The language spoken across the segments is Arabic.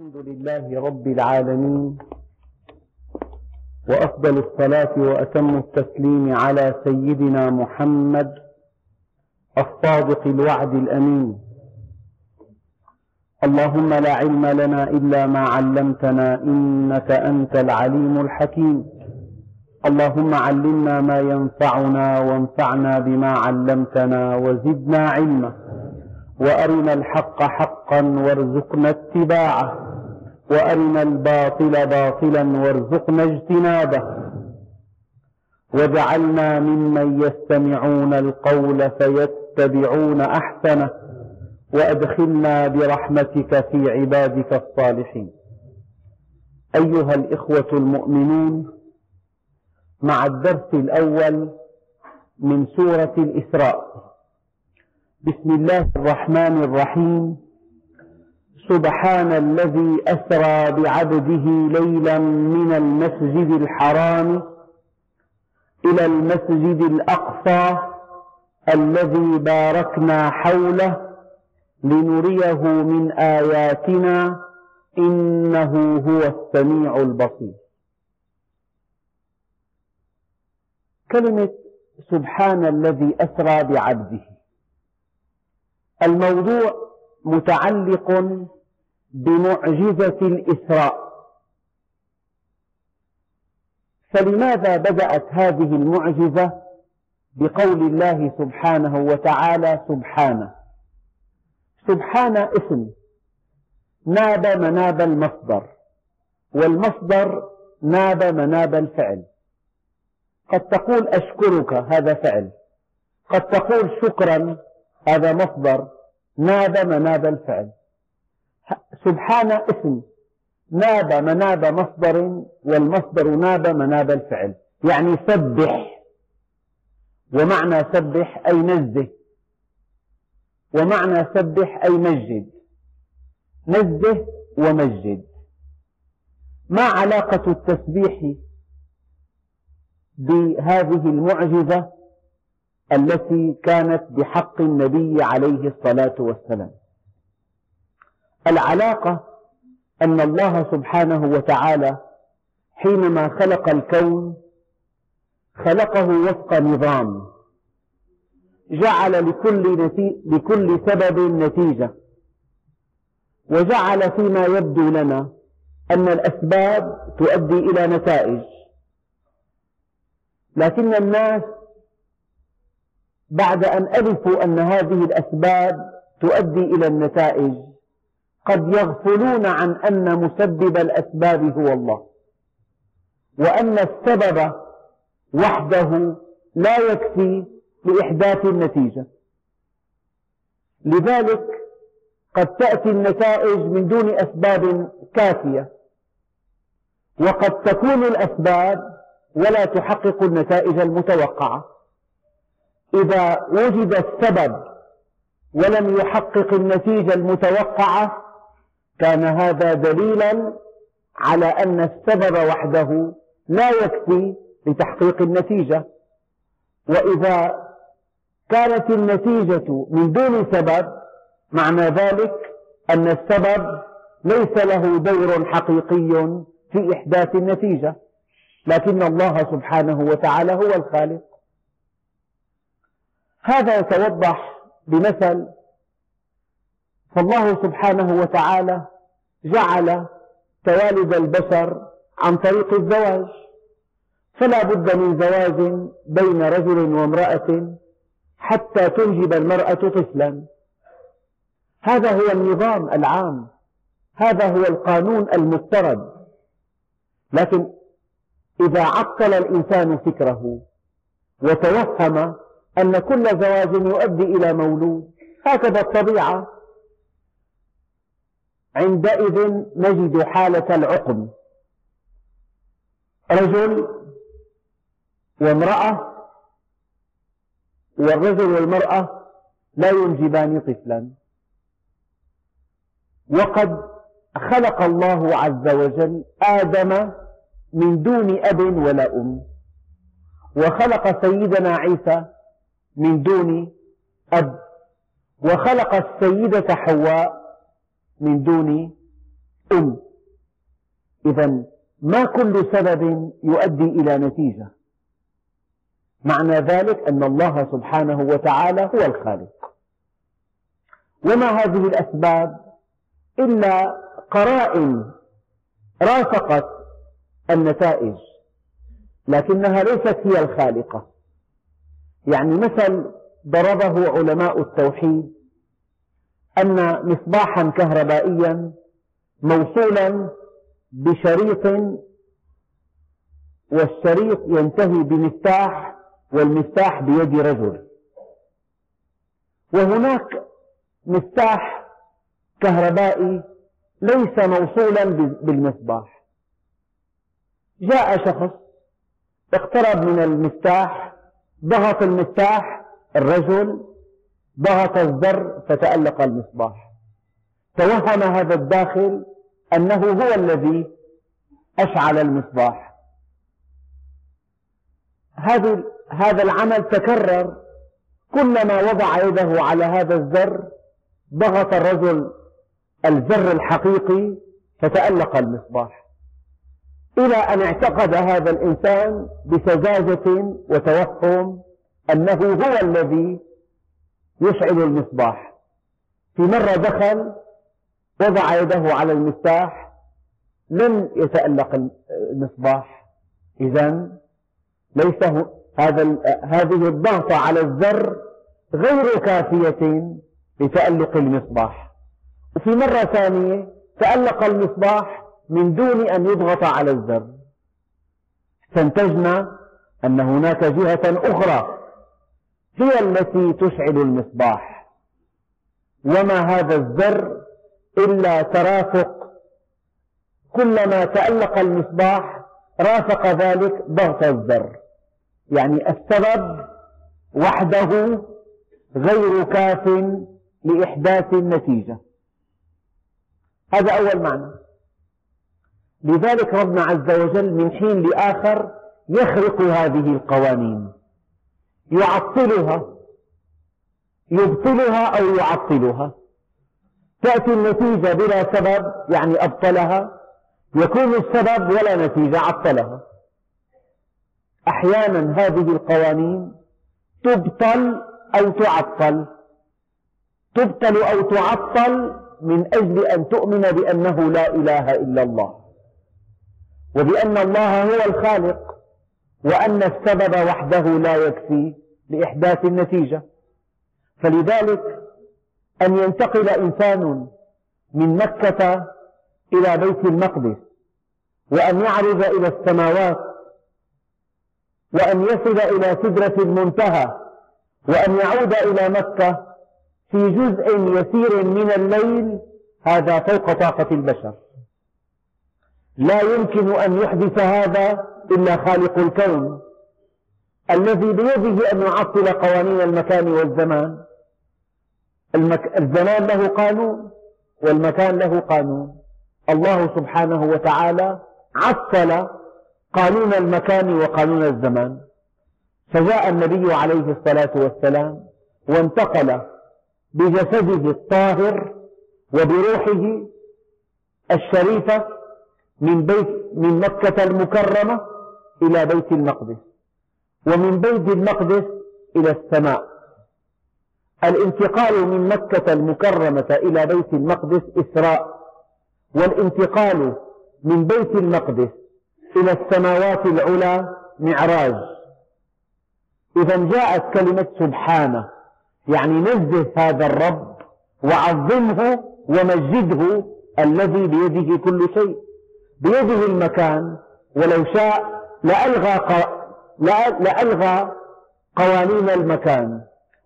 الحمد لله رب العالمين وأفضل الصلاة وأتم التسليم على سيدنا محمد الصادق الوعد الأمين. اللهم لا علم لنا إلا ما علمتنا إنك أنت العليم الحكيم. اللهم علمنا ما ينفعنا وانفعنا بما علمتنا وزدنا علما وأرنا الحق حقا وارزقنا اتباعه. وأرنا الباطل باطلا وارزقنا اجتنابه. واجعلنا ممن يستمعون القول فيتبعون أحسنه. وأدخلنا برحمتك في عبادك الصالحين. أيها الإخوة المؤمنون مع الدرس الأول من سورة الإسراء. بسم الله الرحمن الرحيم. سبحان الذي أسرى بعبده ليلا من المسجد الحرام إلى المسجد الأقصى الذي باركنا حوله لنريه من آياتنا إنه هو السميع البصير. كلمة سبحان الذي أسرى بعبده. الموضوع متعلق بمعجزة الإسراء. فلماذا بدأت هذه المعجزة؟ بقول الله سبحانه وتعالى سبحانه. سبحان اسم. ناب مناب المصدر. والمصدر ناب مناب الفعل. قد تقول أشكرك هذا فعل. قد تقول شكرا هذا مصدر. ناب مناب الفعل. سبحان اسم. ناب مناب مصدر والمصدر ناب مناب الفعل. يعني سبح. ومعنى سبح أي نزه. ومعنى سبح أي مجد نزه ومجد ما علاقة التسبيح بهذه المعجزة التي كانت بحق النبي عليه الصلاة والسلام؟ العلاقة أن الله سبحانه وتعالى حينما خلق الكون خلقه وفق نظام جعل لكل, نتي... لكل سبب نتيجة وجعل فيما يبدو لنا أن الأسباب تؤدي إلى نتائج. لكن الناس بعد أن ألفوا أن هذه الأسباب تؤدي إلى النتائج قد يغفلون عن أن مسبب الأسباب هو الله. وأن السبب وحده لا يكفي لإحداث النتيجة. لذلك قد تأتي النتائج من دون أسباب كافية. وقد تكون الأسباب ولا تحقق النتائج المتوقعة. إذا وجد السبب ولم يحقق النتيجة المتوقعة كان هذا دليلا على أن السبب وحده لا يكفي لتحقيق النتيجة. وإذا كانت النتيجة من دون سبب معنى ذلك أن السبب ليس له دور حقيقي في إحداث النتيجة. لكن الله سبحانه وتعالى هو الخالق. هذا يتوضح بمثل فالله سبحانه وتعالى جعل توالد البشر عن طريق الزواج. فلا بد من زواج بين رجل وامرأة حتى تنجب المرأة طفلا. هذا هو النظام العام. هذا هو القانون المفترض. لكن إذا عطل الإنسان فكره وتوهم أن كل زواج يؤدي إلى مولود هكذا الطبيعة عندئذ نجد حالة العقم. رجل وامرأة والرجل والمرأة لا ينجبان طفلا. وقد خلق الله عز وجل آدم من دون أب ولا أم. وخلق سيدنا عيسى من دون أب. وخلق السيدة حواء من دون أم. إذا ما كل سبب يؤدي إلى نتيجة؟ معنى ذلك أن الله سبحانه وتعالى هو الخالق. وما هذه الأسباب إلا قرائن رافقت النتائج لكنها ليست هي الخالقة. يعني مثل ضربه علماء التوحيد أن مصباحا كهربائيا موصولا بشريط والشريط ينتهي بمفتاح والمفتاح بيد رجل. وهناك مفتاح كهربائي ليس موصولا بالمصباح. جاء شخص اقترب من المفتاح ضغط المفتاح الرجل ضغط الزر فتألق المصباح. توهم هذا الداخل أنه هو الذي أشعل المصباح. هذا العمل تكرر كلما وضع يده على هذا الزر ضغط الرجل الزر الحقيقي فتألق المصباح. إلى أن اعتقد هذا الإنسان بسذاجة وتوهم أنه هو الذي يشعل المصباح. في مرة دخل وضع يده على المفتاح لم يتألق المصباح. إذا ليس هذا هذه الضغطة على الزر غير كافية لتألق المصباح. وفي مرة ثانية تألق المصباح من دون أن يضغط على الزر استنتجنا أن هناك جهة أخرى هي التي تشعل المصباح. وما هذا الزر إلا ترافق. كلما تألق المصباح رافق ذلك ضغط الزر. يعني السبب وحده غير كاف لإحداث النتيجة. هذا أول معنى. لذلك ربنا عز وجل من حين لآخر يخرق هذه القوانين. يعطلها. يبطلها أو يعطلها. تأتي النتيجة بلا سبب يعني أبطلها. يكون السبب ولا نتيجة عطلها. أحيانا هذه القوانين تبطل أو تعطل. تبطل أو تعطل من أجل أن تؤمن بأنه لا إله إلا الله. وبأن الله هو الخالق. وأن السبب وحده لا يكفي لإحداث النتيجة. فلذلك أن ينتقل إنسان من مكة إلى بيت المقدس وأن يعرج إلى السماوات وأن يصل إلى سدرة المنتهى وأن يعود إلى مكة في جزء يسير من الليل هذا فوق طاقة البشر. لا يمكن أن يحدث هذا إلا خالق الكون الذي بيده أن يعطل قوانين المكان والزمان. المك... الزمان له قانون والمكان له قانون. الله سبحانه وتعالى عطل قانون المكان وقانون الزمان. فجاء النبي عليه الصلاة والسلام وانتقل بجسده الطاهر وبروحه الشريفة من بيت من مكة المكرمة إلى بيت المقدس ومن بيت المقدس إلى السماء. الانتقال من مكة المكرمة إلى بيت المقدس إسراء والانتقال من بيت المقدس إلى السماوات العلى معراج. إذا جاءت كلمة سبحانه يعني نزه هذا الرب وعظمه ومجده الذي بيده كل شيء بيده المكان ولو شاء لألغى لألغى قوانين المكان.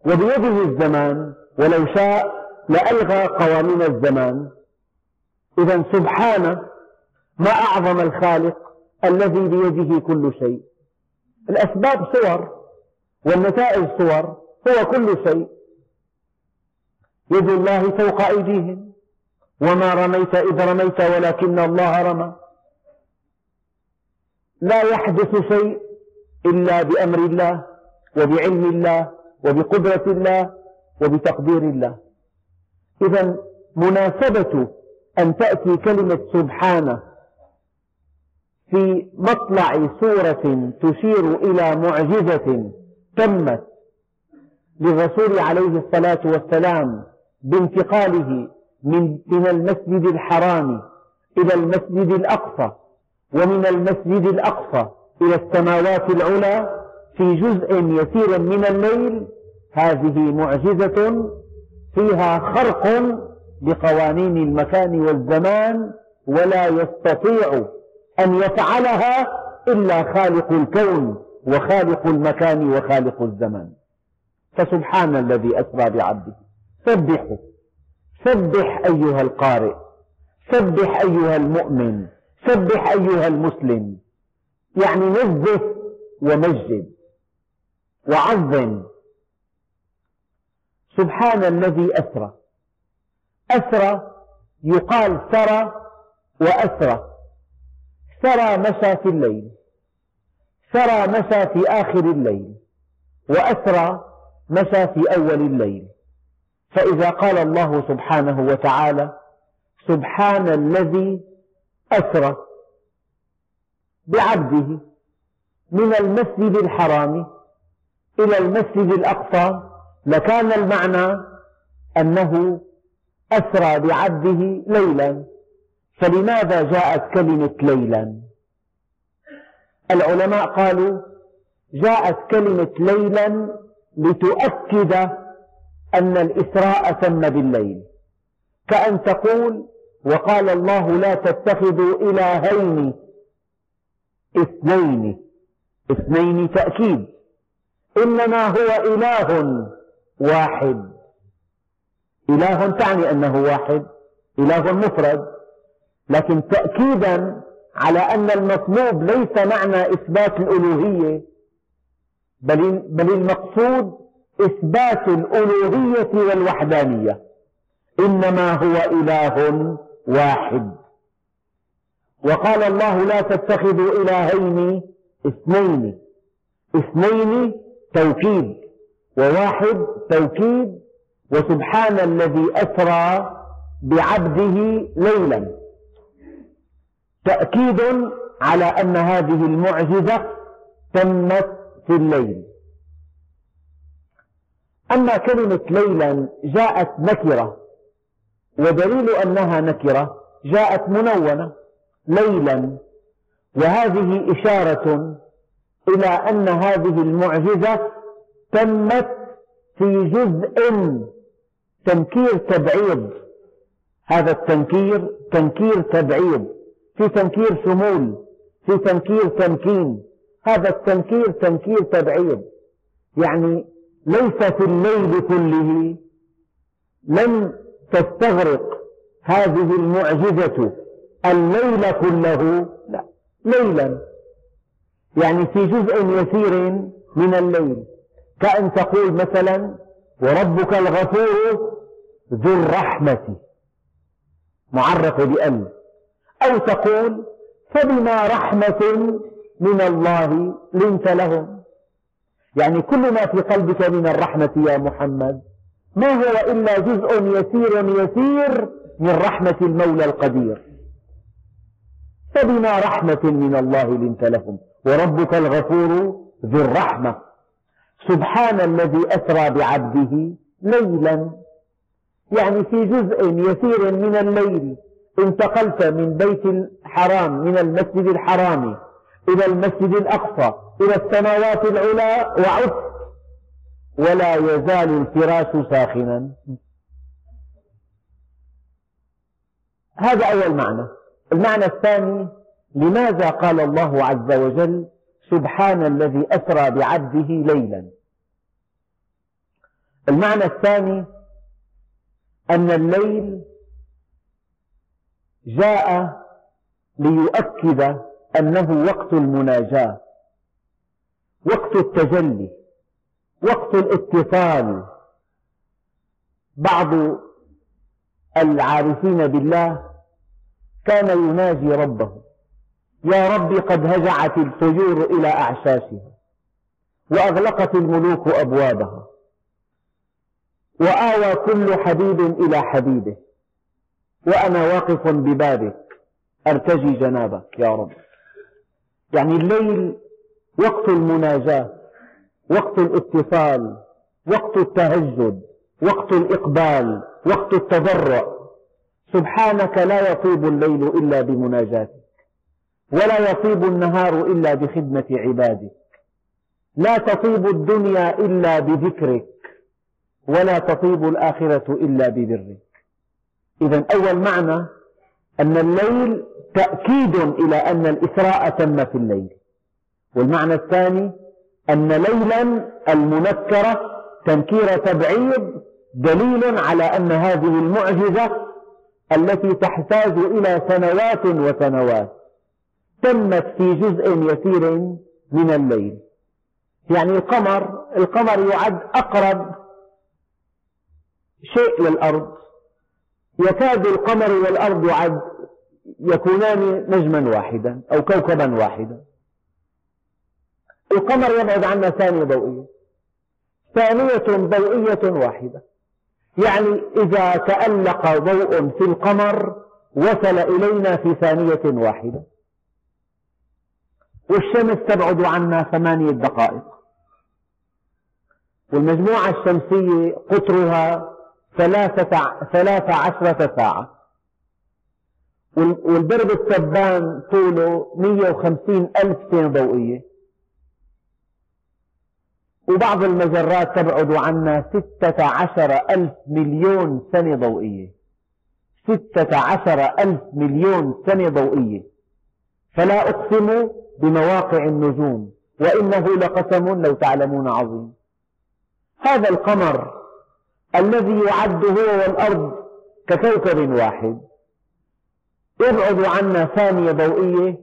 وبيده الزمان ولو شاء لألغى قوانين الزمان. إذا سبحانه ما أعظم الخالق الذي بيده كل شيء. الأسباب صور والنتائج صور هو كل شيء. يد الله فوق أيديهم. وما رميت إذ رميت ولكن الله رمى. لا يحدث شيء إلا بأمر الله وبعلم الله وبقدرة الله وبتقدير الله. إذا مناسبة أن تأتي كلمة سبحانه في مطلع سورة تشير إلى معجزة تمت للرسول عليه الصلاة والسلام بانتقاله من, من المسجد الحرام إلى المسجد الأقصى. ومن المسجد الأقصى إلى السماوات العلى في جزء يسير من الليل هذه معجزة فيها خرق بقوانين المكان والزمان ولا يستطيع أن يفعلها إلا خالق الكون وخالق المكان وخالق الزمان. فسبحان الذي أسرى بعبده. سبحوا سبح أيها القارئ. سبح أيها المؤمن. سبح أيها المسلم. يعني نزه ومجد. وعظم. سبحان الذي أسرى. أسرى يقال سرى وأسرى. سرى مشى في الليل. سرى مشى في آخر الليل. وأسرى مشى في أول الليل. فإذا قال الله سبحانه وتعالى سبحان الذي أسرى بعبده من المسجد الحرام إلى المسجد الأقصى لكان المعنى أنه أسرى بعبده ليلا. فلماذا جاءت كلمة ليلا؟ العلماء قالوا جاءت كلمة ليلا لتؤكد أن الإسراء تم بالليل. كأن تقول وقال الله لا تتخذوا إلهين. اثنين. اثنين تأكيد. إنما هو إله واحد. إله تعني أنه واحد. إله مفرد. لكن تأكيدا على أن المطلوب ليس معنى إثبات الألوهية بل, بل المقصود إثبات الألوهية والوحدانية. إنما هو إله واحد. وقال الله لا تتخذوا إلهين اثنين. اثنين توكيد وواحد توكيد. وسبحان الذي أسرى بعبده ليلا. تأكيد على أن هذه المعجزة تمت في الليل. أما كلمة ليلا جاءت نكرة. ودليل أنها نكرة جاءت منونة ليلا وهذه إشارة إلى أن هذه المعجزة تمت في جزء تنكير تبعيض. هذا التنكير تنكير تبعيض في تنكير شمول في تنكير تمكين. هذا التنكير تنكير تبعيض. يعني ليس في الليل كله لم تستغرق هذه المعجزة الليل كله؟ لا ليلا. يعني في جزء يسير من الليل. كأن تقول مثلا وربك الغفور ذو الرحمة. معرف بأن أو تقول فبما رحمة من الله لنت لهم. يعني كل ما في قلبك من الرحمة يا محمد ما هو إلا جزء يسير يسير من رحمة المولى القدير. فبما رحمة من الله لنت لهم وربك الغفور ذو الرحمة. سبحان الذي أسرى بعبده ليلا. يعني في جزء يسير من الليل انتقلت من بيت الحرام من المسجد الحرام إلى المسجد الأقصى إلى السماوات العلى وعدت ولا يزال الفراش ساخنا. هذا أول معنى. المعنى الثاني لماذا قال الله عز وجل سبحان الذي أسرى بعبده ليلا؟ المعنى الثاني أن الليل جاء ليؤكد أنه وقت المناجاة وقت التجلي. وقت الاتصال. بعض العارفين بالله كان يناجي ربه. يا رب قد هجعت الطيور إلى أعشاشها وأغلقت الملوك أبوابها وآوى كل حبيب إلى حبيبه. وأنا واقف ببابك أرتجي جنابك يا رب. يعني الليل وقت المناجاة. وقت الاتصال وقت التهجد وقت الإقبال وقت التضرع. سبحانك لا يطيب الليل إلا بمناجاتك ولا يطيب النهار إلا بخدمة عبادك لا تطيب الدنيا إلا بذكرك ولا تطيب الآخرة إلا ببرك. إذا أول معنى أن الليل تأكيد إلى أن الإسراء تم في الليل والمعنى الثاني أن ليلا المنكرة تنكير تبعيض دليل على أن هذه المعجزة التي تحتاج إلى سنوات وسنوات تمت في جزء يسير من الليل. يعني القمر القمر يعد أقرب شيء للأرض. يكاد القمر والأرض يعد يكونان نجما واحدا أو كوكبا واحدا. القمر يبعد عنا ثانية ضوئية. ثانية ضوئية واحدة. يعني إذا تألق ضوء في القمر وصل إلينا في ثانية واحدة. والشمس تبعد عنا ثمانية دقائق. والمجموعة الشمسية قطرها ثلاثة, ثلاثة عشرة ساعة. والدرب السبان طوله 150 ألف سنة ضوئية. وبعض المجرات تبعد عنا ستة عشر ألف مليون سنة ضوئية. ستة عشر ألف مليون سنة ضوئية. فلا أقسم بمواقع النجوم وإنه لقسم لو تعلمون عظيم. هذا القمر الذي يعد هو والأرض ككوكب واحد. يبعد عنا ثانية ضوئية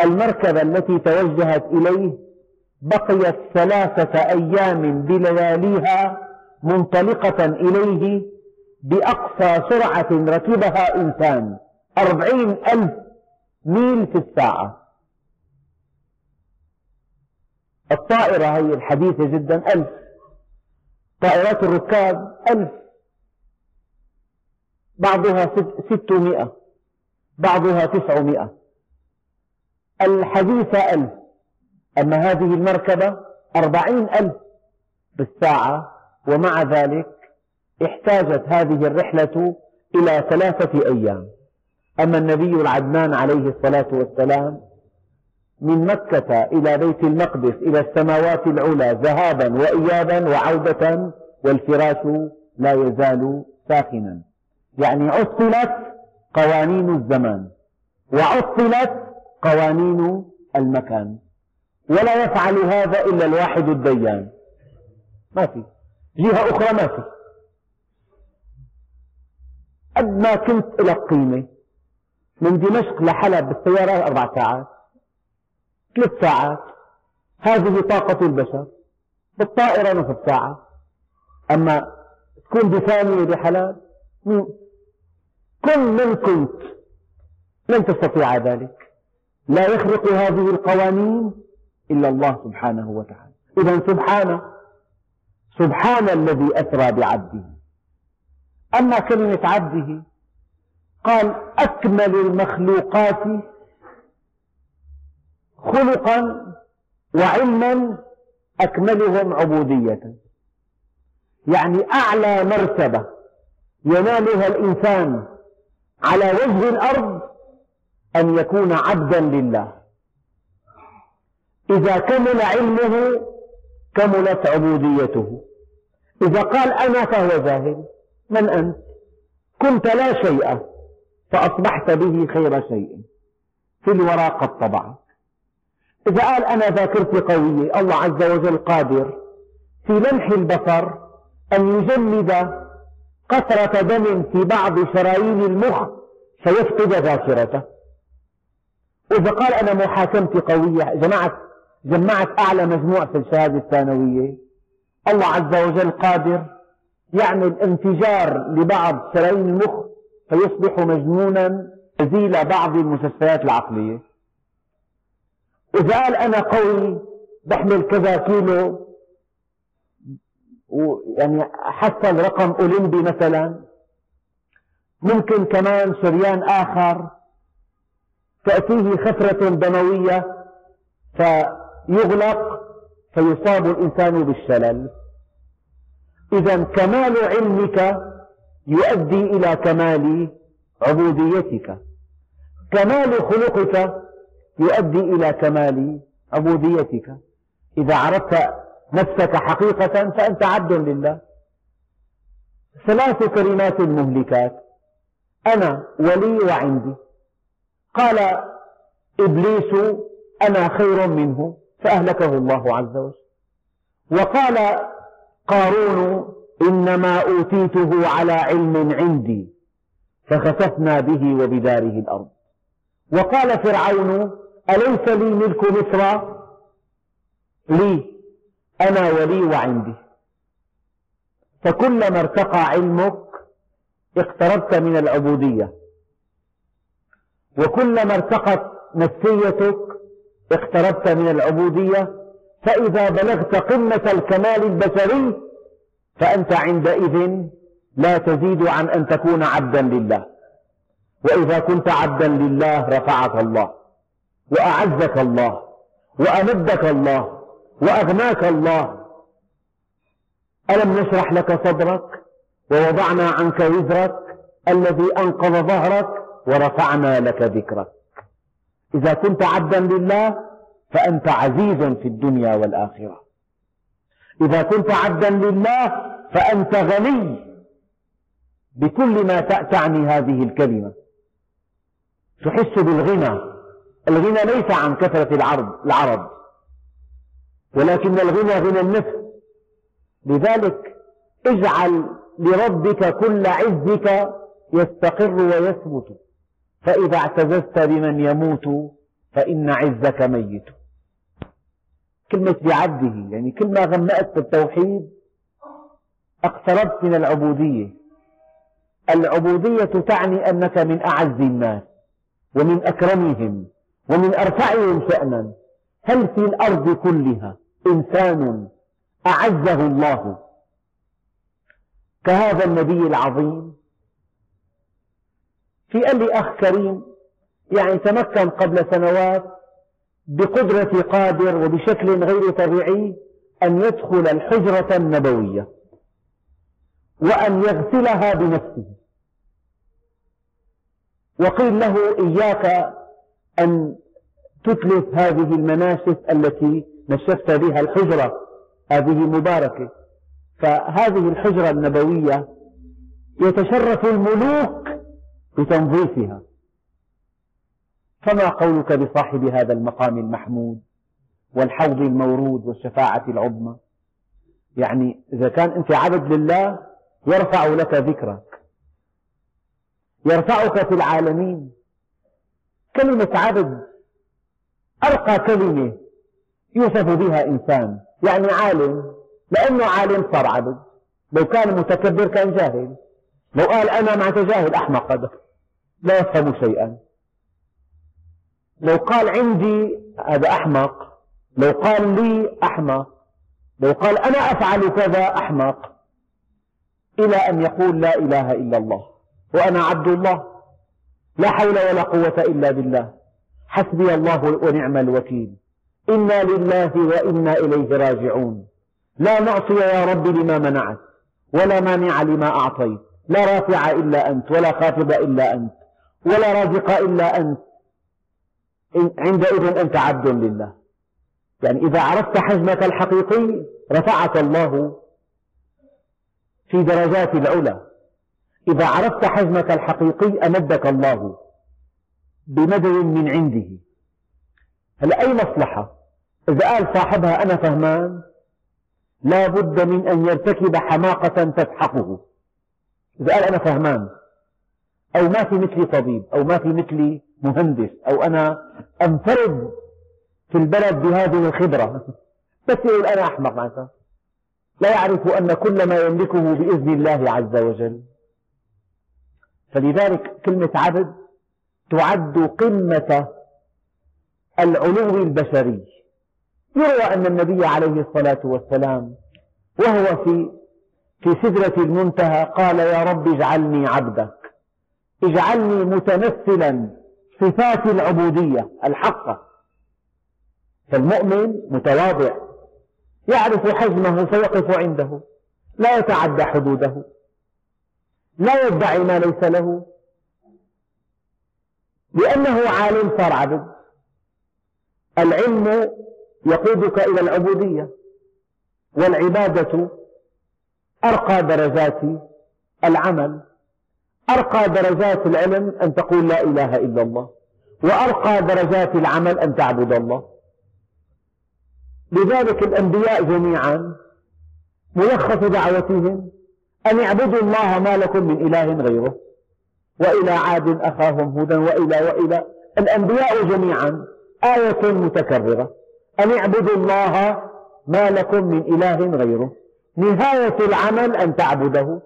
المركبة التي توجهت إليه بقيت ثلاثة أيام بلياليها منطلقة إليه بأقصى سرعة ركبها إنسان أربعين ألف ميل في الساعة. الطائرة هي الحديثة جدا ألف. طائرات الركاب ألف. بعضها ستمائة بعضها تسعمائة. الحديثة ألف. أما هذه المركبة أربعين ألف بالساعة ومع ذلك احتاجت هذه الرحلة إلى ثلاثة أيام. أما النبي العدنان عليه الصلاة والسلام من مكة إلى بيت المقدس إلى السماوات العلى ذهابا وإيابا وعودة والفراش لا يزال ساخنا. يعني عطلت قوانين الزمان وعطلت قوانين المكان. ولا يفعل هذا إلا الواحد الديان. ما في. جهة أخرى ما في. قد ما كنت لك قيمة من دمشق لحلب بالسيارة أربع ساعات ثلاث ساعات. هذه طاقة البشر بالطائرة نصف ساعة. أما تكون بثانية بحلب كن من كنت. لن تستطيع ذلك. لا يخرق هذه القوانين إلا الله سبحانه وتعالى. إذا سبحانه سبحان الذي أسرى بعبده. أما كلمة عبده قال أكمل المخلوقات خلقا وعلما أكملهم عبودية. يعني أعلى مرتبة ينالها الإنسان على وجه الأرض أن يكون عبدا لله. إذا كمل علمه كملت عبوديته. إذا قال أنا فهو جاهل من أنت؟ كنت لا شيء فأصبحت به خير شيء. في الورى قد طبعك إذا قال أنا ذاكرتي قوية الله عز وجل قادر في لمح البصر أن يجمد قطرة دم في بعض شرايين المخ فيفقد ذاكرته. إذا قال أنا محاكمتي قوية جمعت جمعت أعلى مجموع في الشهادة الثانوية. الله عز وجل قادر يعمل انفجار لبعض شرايين المخ فيصبح مجنونا يزيل بعض المستشفيات العقلية. إذا قال أنا قوي بحمل كذا كيلو ويعني حصل رقم أولمبي مثلا. ممكن كمان شريان آخر تأتيه خفرة دموية فيغلق فيصاب الإنسان بالشلل. إذا كمال علمك يؤدي إلى كمال عبوديتك. كمال خلقك يؤدي إلى كمال عبوديتك. إذا عرفت نفسك حقيقة فأنت عبد لله. ثلاث كلمات مهلكات. أنا ولي وعندي. قال إبليس أنا خير منه. فأهلكه الله عز وجل. وقال قارون إنما أوتيته على علم عندي فخسفنا به وبداره الأرض. وقال فرعون أليس لي ملك مصر؟ لي أنا ولي وعندي. فكلما ارتقى علمك اقتربت من العبودية. وكلما ارتقت نفسيتك اقتربت من العبودية فإذا بلغت قمة الكمال البشري فأنت عندئذ لا تزيد عن أن تكون عبدا لله. وإذا كنت عبدا لله رفعك الله وأعزك الله وأمدك الله وأغناك الله. ألم نشرح لك صدرك؟ ووضعنا عنك وزرك الذي أنقض ظهرك ورفعنا لك ذكرك. إذا كنت عبدا لله فأنت عزيز في الدنيا والآخرة. إذا كنت عبدا لله فأنت غني بكل ما تعني هذه الكلمة. تحس بالغنى. الغنى ليس عن كثرة العرض العرض. ولكن الغنى غنى النفس. لذلك اجعل لربك كل عزك يستقر ويثبت. فإذا اعتززت بمن يموت فإن عزك ميت. كلمة بعبده يعني كل ما غمأت بالتوحيد اقتربت من العبودية. العبودية تعني أنك من أعز الناس ومن أكرمهم ومن أرفعهم شأنا. هل في الأرض كلها إنسان أعزه الله؟ كهذا النبي العظيم في قال لي أخ كريم يعني تمكن قبل سنوات بقدرة قادر وبشكل غير طبيعي أن يدخل الحجرة النبوية وأن يغسلها بنفسه. وقيل له إياك أن تتلف هذه المناشف التي نشفت بها الحجرة هذه مباركة. فهذه الحجرة النبوية يتشرف الملوك بتنظيفها فما قولك بصاحب هذا المقام المحمود والحوض المورود والشفاعة العظمى؟ يعني إذا كان أنت عبد لله يرفع لك ذكرك. يرفعك في العالمين. كلمة عبد أرقى كلمة يوصف بها إنسان. يعني عالم لأنه عالم صار عبد. لو كان متكبر كان جاهل. لو قال أنا مع تجاهل أحمق. هذا لا يفهم شيئا. لو قال عندي هذا أحمق لو قال لي أحمق لو قال أنا أفعل كذا أحمق إلى أن يقول لا إله إلا الله وأنا عبد الله لا حول ولا قوة إلا بالله. حسبي الله ونعم الوكيل. إنا لله وإنا إليه راجعون. لا نعصي يا رب لما منعت ولا مانع لما أعطيت. لا رافع إلا أنت ولا خافض إلا أنت. ولا رازق إلا أنت. عندئذ أنت عبد لله. يعني إذا عرفت حجمك الحقيقي رفعك الله في درجات العلا. إذا عرفت حجمك الحقيقي أمدك الله بمدد من عنده. هلا أي مصلحة؟ إذا قال صاحبها أنا فهمان لا بد من أن يرتكب حماقة تسحقه. إذا قال أنا فهمان أو ما في مثلي طبيب أو ما في مثلي مهندس أو أنا أنفرد في البلد بهذه الخبرة. بس يقول أنا أحمق معناتها لا يعرف أن كل ما يملكه بإذن الله عز وجل. فلذلك كلمة عبد تعد قمة العلو البشري. يروى أن النبي عليه الصلاة والسلام وهو في في سدرة المنتهى قال يا رب اجعلني عبدك. اجعلني متمثلا صفات العبودية الحقة. فالمؤمن متواضع يعرف حجمه فيقف عنده لا يتعدى حدوده لا يدعي ما ليس له. لأنه عالم صار عبد العلم يقودك إلى العبودية والعبادة أرقى درجات العمل. أرقى درجات العلم أن تقول لا إله إلا الله وأرقى درجات العمل أن تعبد الله. لذلك الأنبياء جميعا ملخص دعوتهم أن اعبدوا الله ما لكم من إله غيره وإلى عاد أخاهم هودا وإلى وإلى. الأنبياء جميعا آية متكررة أن اعبدوا الله ما لكم من إله غيره. نهاية العمل أن تعبده.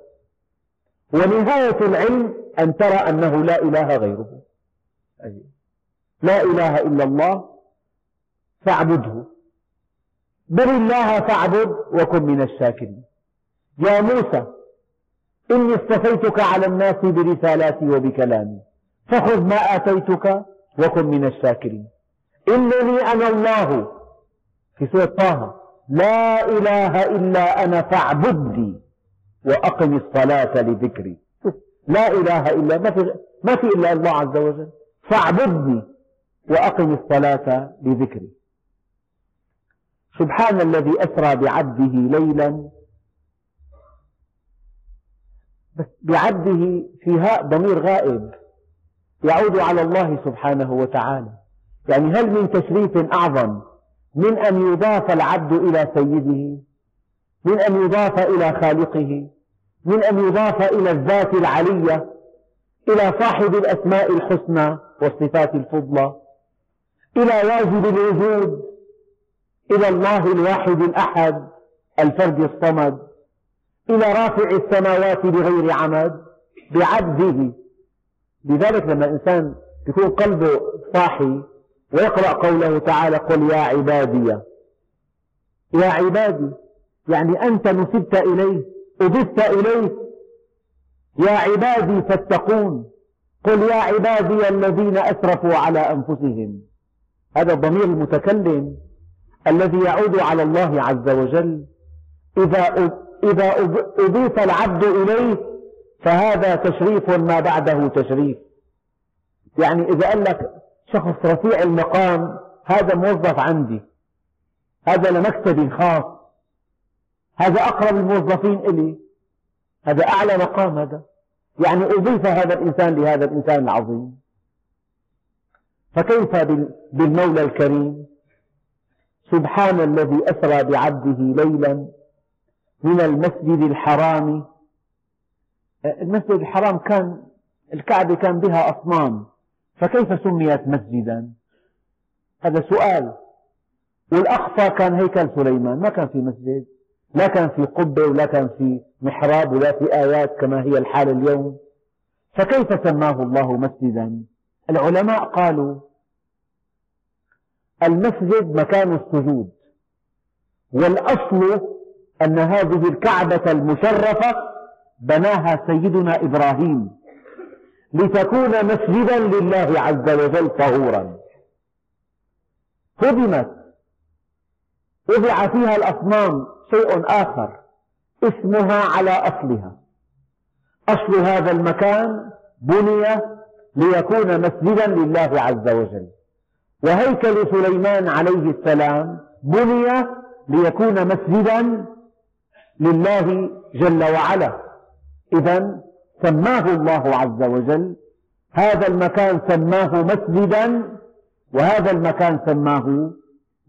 ونهاية العلم أن ترى أنه لا إله غيره. لا إله إلا الله فاعبده. بل الله فاعبد وكن من الشاكرين. يا موسى إني اصطفيتك على الناس برسالاتي وبكلامي فخذ ما آتيتك وكن من الشاكرين. إنني أنا الله. في سورة طه لا إله إلا أنا فاعبدني. وأقم الصلاة لذكري. لا إله إلا ما في, ما في إلا الله عز وجل. فاعبدني وأقم الصلاة لذكري. سبحان الذي أسرى بعبده ليلا. بس بعبده فيها ضمير غائب. يعود على الله سبحانه وتعالى. يعني هل من تشريف أعظم من أن يضاف العبد إلى سيده؟ من أن يضاف إلى خالقه من أن يضاف إلى الذات العلية إلى صاحب الأسماء الحسنى والصفات الفضلى إلى واجب الوجود إلى الله الواحد الأحد الفرد الصمد إلى رافع السماوات بغير عمد بعبده. لذلك لما الإنسان يكون قلبه صاحي ويقرأ قوله تعالى قل يا عبادي يا عبادي يعني أنت نسبت إليه أضفت إليه. يا عبادي فاتقون. قل يا عبادي الذين أسرفوا على أنفسهم. هذا الضمير المتكلم الذي يعود على الله عز وجل. إذا إذا أضيف العبد إليه فهذا تشريف ما بعده تشريف. يعني إذا قال لك شخص رفيع المقام هذا موظف عندي. هذا لمكتب خاص. هذا أقرب الموظفين إلي. هذا أعلى مقام هذا. يعني أضيف هذا الإنسان لهذا الإنسان العظيم. فكيف بالمولى الكريم؟ سبحان الذي أسرى بعبده ليلا من المسجد الحرام. المسجد الحرام كان الكعبة كان بها أصنام. فكيف سميت مسجدا؟ هذا سؤال. والأقصى كان هيكل سليمان ما كان في مسجد. لا كان في قبة ولا كان في محراب ولا في آيات كما هي الحال اليوم. فكيف سماه الله مسجدا؟ العلماء قالوا المسجد مكان السجود والأصل أن هذه الكعبة المشرفة بناها سيدنا إبراهيم لتكون مسجدا لله عز وجل طهورا. هدمت وضع فيها الأصنام شيء آخر اسمها على أصلها. أصل هذا المكان بني ليكون مسجدا لله عز وجل. وهيكل سليمان عليه السلام بني ليكون مسجدا لله جل وعلا. إذا سماه الله عز وجل. هذا المكان سماه مسجدا وهذا المكان سماه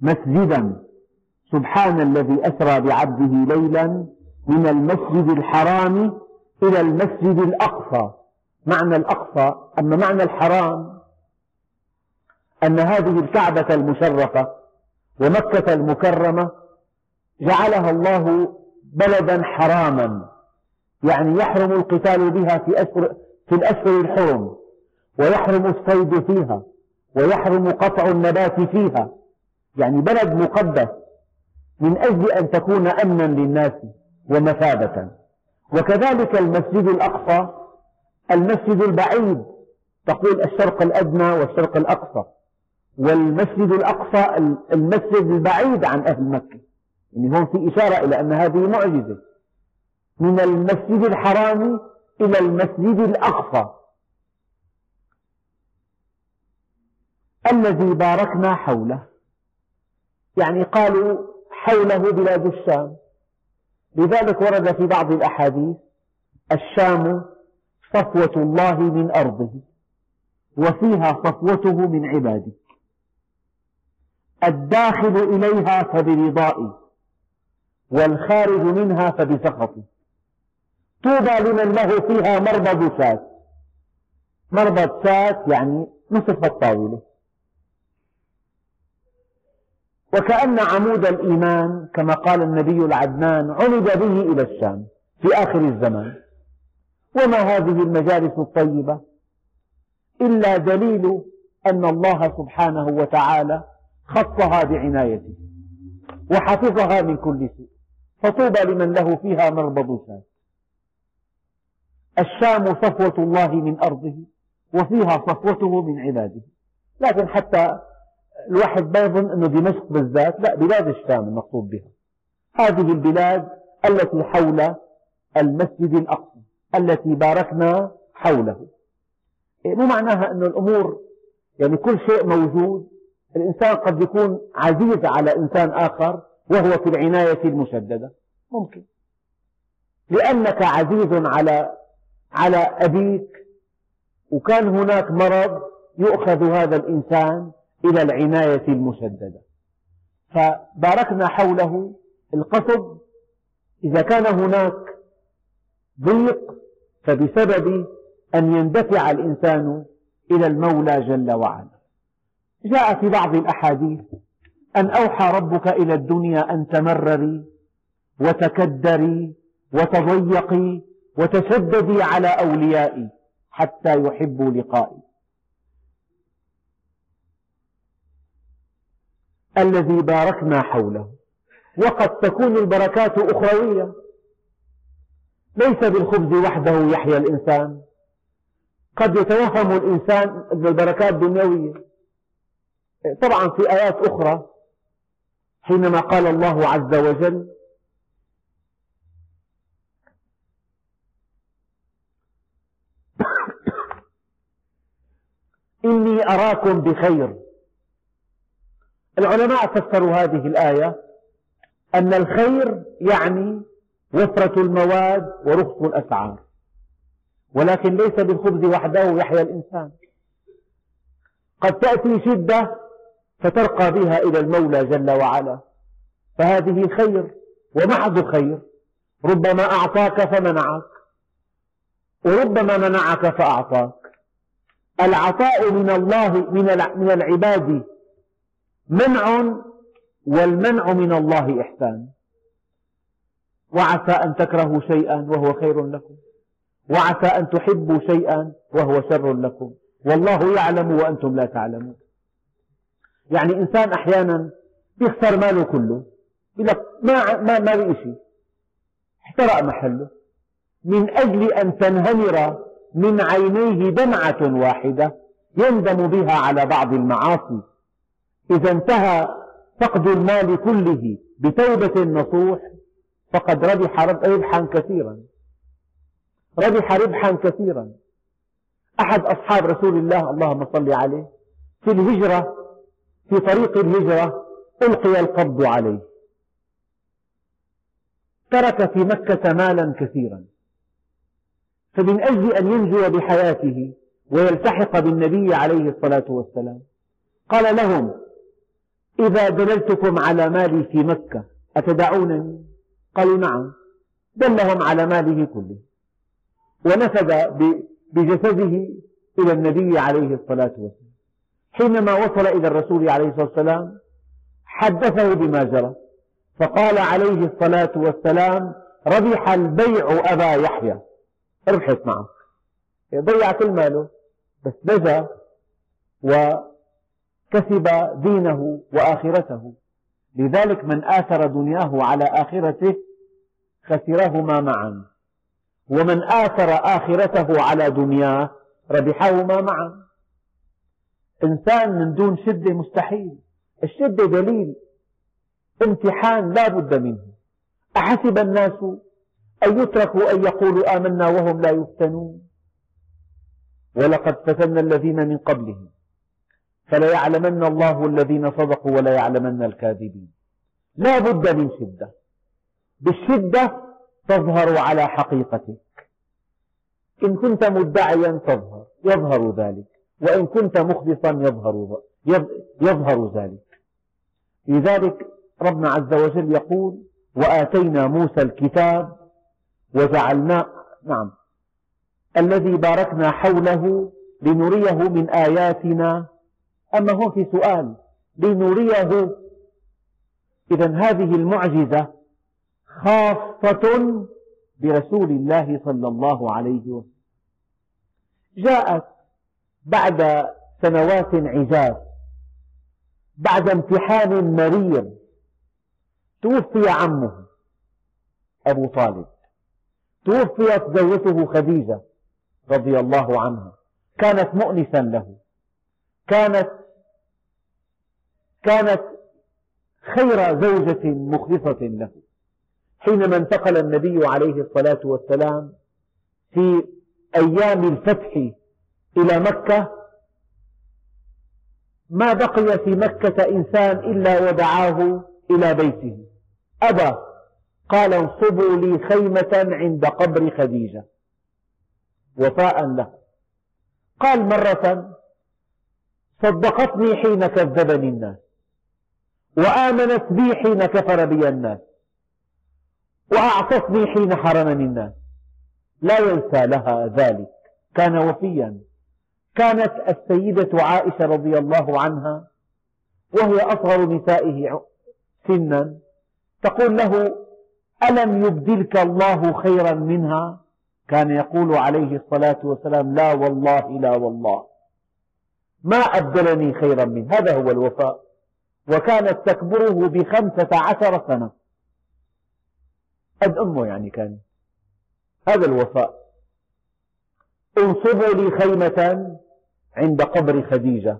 مسجدا. سبحان الذي أسرى بعبده ليلا من المسجد الحرام إلى المسجد الأقصى. معنى الأقصى أما معنى الحرام؟ أن هذه الكعبة المشرفة ومكة المكرمة جعلها الله بلدا حراما. يعني يحرم القتال بها في, أشهر في الأشهر الحرم ويحرم الصيد فيها ويحرم قطع النبات فيها. يعني بلد مقدس. من أجل أن تكون أمنا للناس ومثابة. وكذلك المسجد الأقصى المسجد البعيد تقول الشرق الأدنى والشرق الأقصى. والمسجد الأقصى المسجد البعيد عن أهل مكة. يعني هون في إشارة إلى أن هذه معجزة. من المسجد الحرام إلى المسجد الأقصى. الذي باركنا حوله. يعني قالوا حوله بلاد الشام. لذلك ورد في بعض الأحاديث الشام صفوة الله من أرضه وفيها صفوته من عباده. الداخل إليها فبرضائي والخارج منها فبسخطي طوبى لمن له فيها مربض شاة مربض شاة يعني نصف الطاولة. وكأن عمود الإيمان كما قال النبي العدنان عمد به إلى الشام في آخر الزمان. وما هذه المجالس الطيبة إلا دليل أن الله سبحانه وتعالى خصها بعنايته وحفظها من كل سوء. فطوبى لمن له فيها مربض شاة الشام صفوة الله من أرضه وفيها صفوته من عباده. لكن حتى الواحد ما يظن أن دمشق بالذات لا بلاد الشام المقصود بها. هذه البلاد التي حول المسجد الأقصى التي باركنا حوله. إيه، مو معناها أن الأمور يعني كل شيء موجود الإنسان قد يكون عزيز على إنسان آخر وهو في العناية المشددة. ممكن. لأنك عزيز على على أبيك وكان هناك مرض يؤخذ هذا الإنسان إلى العناية المشددة. فباركنا حوله القصد إذا كان هناك ضيق فبسبب أن يندفع الإنسان إلى المولى جل وعلا. جاء في بعض الأحاديث أن أوحى ربك إلى الدنيا أن تمرري وتكدري وتضيقي وتشددي على أوليائي حتى يحبوا لقائي. الذي باركنا حوله. وقد تكون البركات أخروية. ليس بالخبز وحده يحيا الإنسان. قد يتوهم الإنسان أن البركات دنيوية. طبعا في آيات أخرى حينما قال الله عز وجل إني أراكم بخير. العلماء فسروا هذه الآية أن الخير يعني وفرة المواد ورخص الأسعار. ولكن ليس بالخبز وحده يحيا الإنسان. قد تأتي شدة فترقى بها إلى المولى جل وعلا. فهذه خير ومحض خير. ربما أعطاك فمنعك. وربما منعك فأعطاك. العطاء من الله من العباد منع والمنع من الله إحسان. وعسى أن تكرهوا شيئا وهو خير لكم. وعسى أن تحبوا شيئا وهو شر لكم. والله يعلم وأنتم لا تعلمون. يعني إنسان أحيانا يخسر ماله كله. يقول لك ما ما ما شيء احترق محله. من أجل أن تنهمر من عينيه دمعة واحدة يندم بها على بعض المعاصي. إذا انتهى فقد المال كله بتوبة نصوح فقد ربح ربحا كثيرا. ربح ربحا كثيرا. أحد أصحاب رسول الله اللهم صل عليه في الهجرة في طريق الهجرة ألقي القبض عليه. ترك في مكة مالا كثيرا. فمن أجل أن ينجو بحياته ويلتحق بالنبي عليه الصلاة والسلام قال لهم إذا دللتكم على مالي في مكة أتدعونني؟ قالوا نعم. دلهم على ماله كله. ونفذ بجسده إلى النبي عليه الصلاة والسلام. حينما وصل إلى الرسول عليه الصلاة والسلام حدثه بما جرى. فقال عليه الصلاة والسلام ربح البيع أبا يحيى. ربحت معك ضيع كل ماله بس نجا وكسب دينه وآخرته. لذلك من آثر دنياه على آخرته خسرهما معا. ومن آثر آخرته على دنياه ربحهما معا. إنسان من دون شدة مستحيل. الشدة دليل. امتحان لا بد منه. أحسب الناس أن يتركوا أن يقولوا آمنا وهم لا يفتنون. ولقد فتنا الذين من قبلهم. فليعلمن الله الذين صدقوا وليعلمن الكاذبين. لا بد من شدة. بالشدة تظهر على حقيقتك. إن كنت مدعيا تظهر يظهر ذلك. وإن كنت مخلصا يظهر يظهر ذلك. لذلك ربنا عز وجل يقول وآتينا موسى الكتاب وجعلنا نعم. الذي باركنا حوله لنريه من آياتنا أما هو في سؤال لنريه. إذا هذه المعجزة خاصة برسول الله صلى الله عليه وسلم. جاءت بعد سنوات عجاف بعد امتحان مرير توفي عمه أبو طالب. توفيت زوجته خديجة رضي الله عنها. كانت مؤنسا له. كانت كانت خير زوجة مخلصة له. حينما انتقل النبي عليه الصلاة والسلام في أيام الفتح إلى مكة ما بقي في مكة إنسان إلا ودعاه إلى بيته. أبى قال انصبوا لي خيمة عند قبر خديجة. وفاء له. قال مرة صدقتني حين كذبني الناس. وآمنت بي حين كفر بي الناس. وأعطتني حين حرمني الناس. لا ينسى لها ذلك. كان وفيا. كانت السيدة عائشة رضي الله عنها وهي أصغر نسائه سنا تقول له ألم يبدلك الله خيرا منها؟ كان يقول عليه الصلاة والسلام لا والله لا والله. ما أبدلني خيرا منه. هذا هو الوفاء. وكانت تكبره بخمسة عشر سنة. قد أمه يعني كان. هذا الوفاء. انصبوا لي خيمة عند قبر خديجة.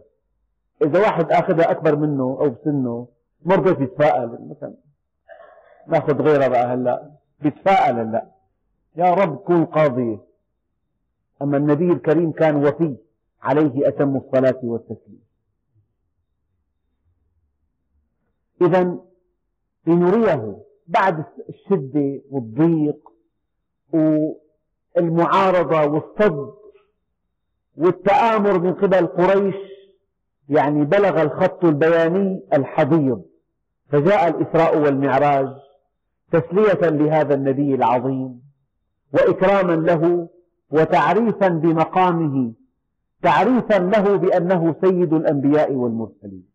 إذا واحد أخذها أكبر منه أو بسنه مرضى يتفائل مثلا ناخذ غيرها بقى هلأ. بيتفائل هلأ. يا رب كون قاضية أما النبي الكريم كان وفي. عليه أتم الصلاة والتسليم. إذا لنريه بعد الشدة والضيق والمعارضة والصد والتآمر من قبل قريش يعني بلغ الخط البياني الحضيض فجاء الإسراء والمعراج تسلية لهذا النبي العظيم وإكراما له وتعريفا بمقامه تعريفا له بأنه سيد الأنبياء والمرسلين.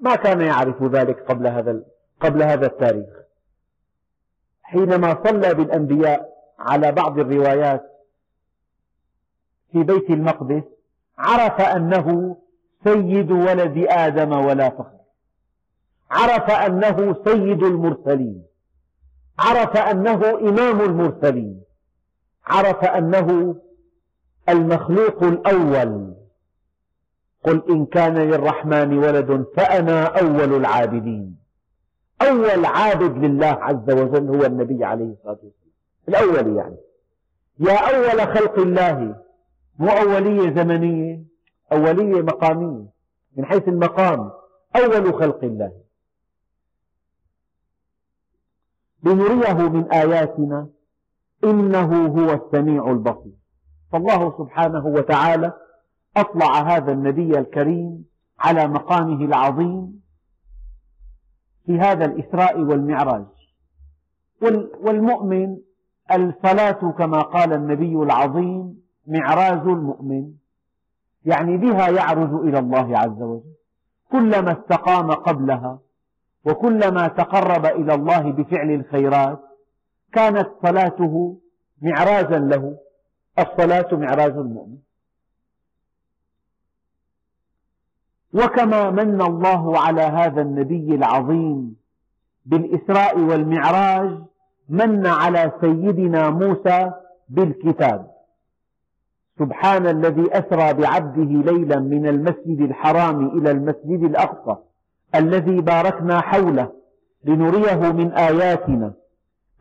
ما كان يعرف ذلك قبل هذا قبل هذا التاريخ. حينما صلى بالأنبياء على بعض الروايات في بيت المقدس عرف أنه سيد ولد آدم ولا فخر. عرف أنه سيد المرسلين. عرف أنه إمام المرسلين. عرف أنه المخلوق الأول. قل إن كان للرحمن ولد فأنا أول العابدين. أول عابد لله عز وجل هو النبي عليه الصلاة والسلام. الأول يعني. يا أول خلق الله. مو أولية زمنية أولية مقامية. من حيث المقام أول خلق الله. لنريه من آياتنا إنه هو السميع البصير. فالله سبحانه وتعالى أطلع هذا النبي الكريم على مقامه العظيم في هذا الإسراء والمعراج. والمؤمن الصلاة كما قال النبي العظيم معراج المؤمن يعني بها يعرج إلى الله عز وجل. كلما استقام قبلها وكلما تقرب إلى الله بفعل الخيرات كانت صلاته معراجا له الصلاة معراج المؤمن. وكما من الله على هذا النبي العظيم بالإسراء والمعراج من على سيدنا موسى بالكتاب. سبحان الذي أسرى بعبده ليلا من المسجد الحرام إلى المسجد الأقصى الذي باركنا حوله لنريه من آياتنا.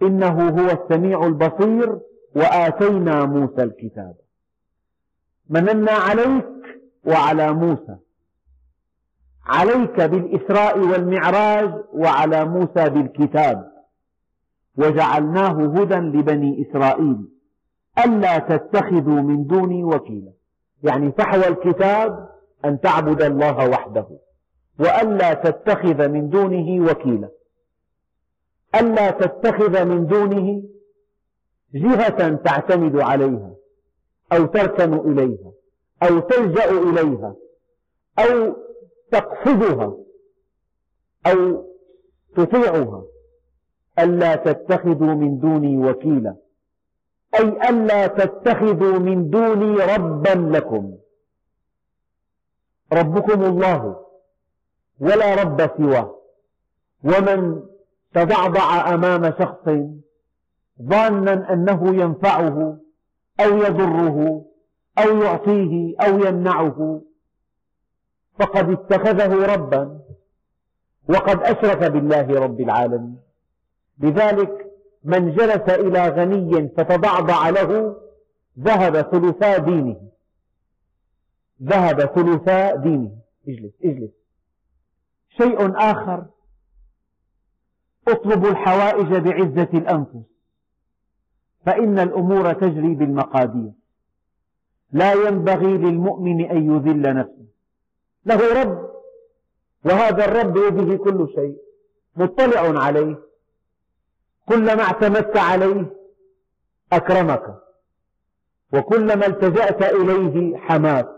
إنه هو السميع البصير وآتينا موسى الكتاب. مننا عليك وعلى موسى. عليك بالإسراء والمعراج وعلى موسى بالكتاب. وجعلناه هدى لبني إسرائيل. ألا تتخذوا من دوني وكيلا. يعني فحوى الكتاب أن تعبد الله وحده. وألا تتخذ من دونه وكيلا. ألا تتخذ من دونه جهة تعتمد عليها. أو تركن إليها. أو تلجأ إليها. أو تقصدها أو تطيعها ألا تتخذوا من دوني وكيلا. أي ألا تتخذوا من دوني ربا لكم. ربكم الله ولا رب سواه. ومن تضعضع أمام شخص ظانا أنه ينفعه أو يضره أو يعطيه أو يمنعه فقد اتخذه ربا وقد أشرك بالله رب العالمين. لذلك من جلس إلى غني فتضعضع له ذهب ثلثا دينه. ذهب ثلثا دينه. اجلس اجلس. شيء آخر اطلبوا الحوائج بعزة الأنفس. فإن الأمور تجري بالمقادير. لا ينبغي للمؤمن أن يذل نفسه. له رب وهذا الرب بيده كل شيء مطلع عليه كلما اعتمدت عليه أكرمك وكلما التجأت إليه حماك.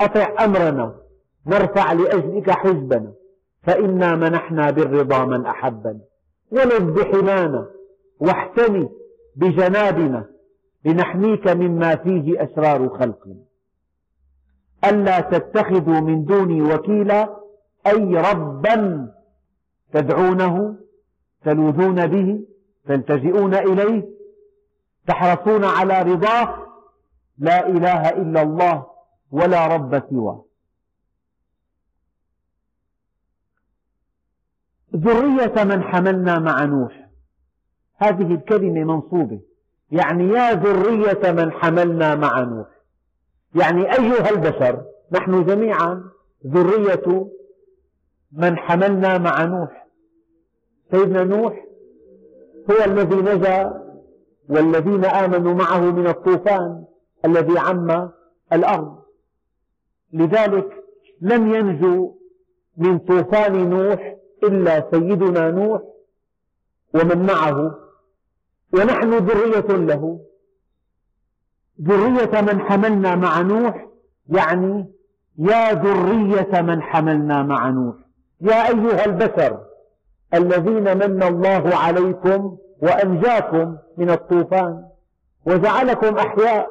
أطع أمرنا نرفع لأجلك حزبنا فإنا منحنا بالرضا من أحبنا. ولذ بحمانا واحتمي بجنابنا لنحميك مما فيه أسرار خلقنا. ألا تتخذوا من دوني وكيلا أي ربا تدعونه تلوذون به تلتجئون إليه تحرصون على رضاه لا إله إلا الله ولا رب سواه. ذرية من حملنا مع نوح. هذه الكلمة منصوبة. يعني يا ذرية من حملنا مع نوح. يعني أيها البشر نحن جميعا ذرية من حملنا مع نوح. سيدنا نوح هو الذي نجا والذين آمنوا معه من الطوفان الذي عم الأرض. لذلك لم ينجو من طوفان نوح إلا سيدنا نوح ومن معه. ونحن ذرية له. ذرية من حملنا مع نوح يعني يا ذرية من حملنا مع نوح. يا أيها البشر الذين من الله عليكم وأنجاكم من الطوفان وجعلكم أحياء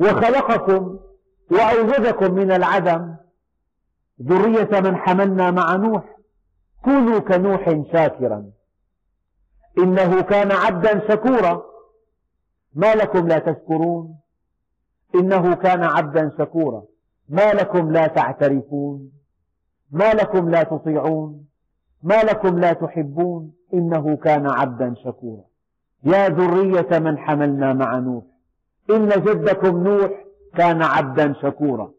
وخلقكم وأوجدكم من العدم. ذرية من حملنا مع نوح كونوا كنوح شاكرا. إنه كان عبدا شكورا. ما لكم لا تشكرون؟ إنه كان عبدا شكورا. ما لكم لا تعترفون؟ ما لكم لا تطيعون؟ ما لكم لا تحبون؟ إنه كان عبدا شكورا. يا ذرية من حملنا مع نوح. إن جدكم نوح كان عبدا شكورا.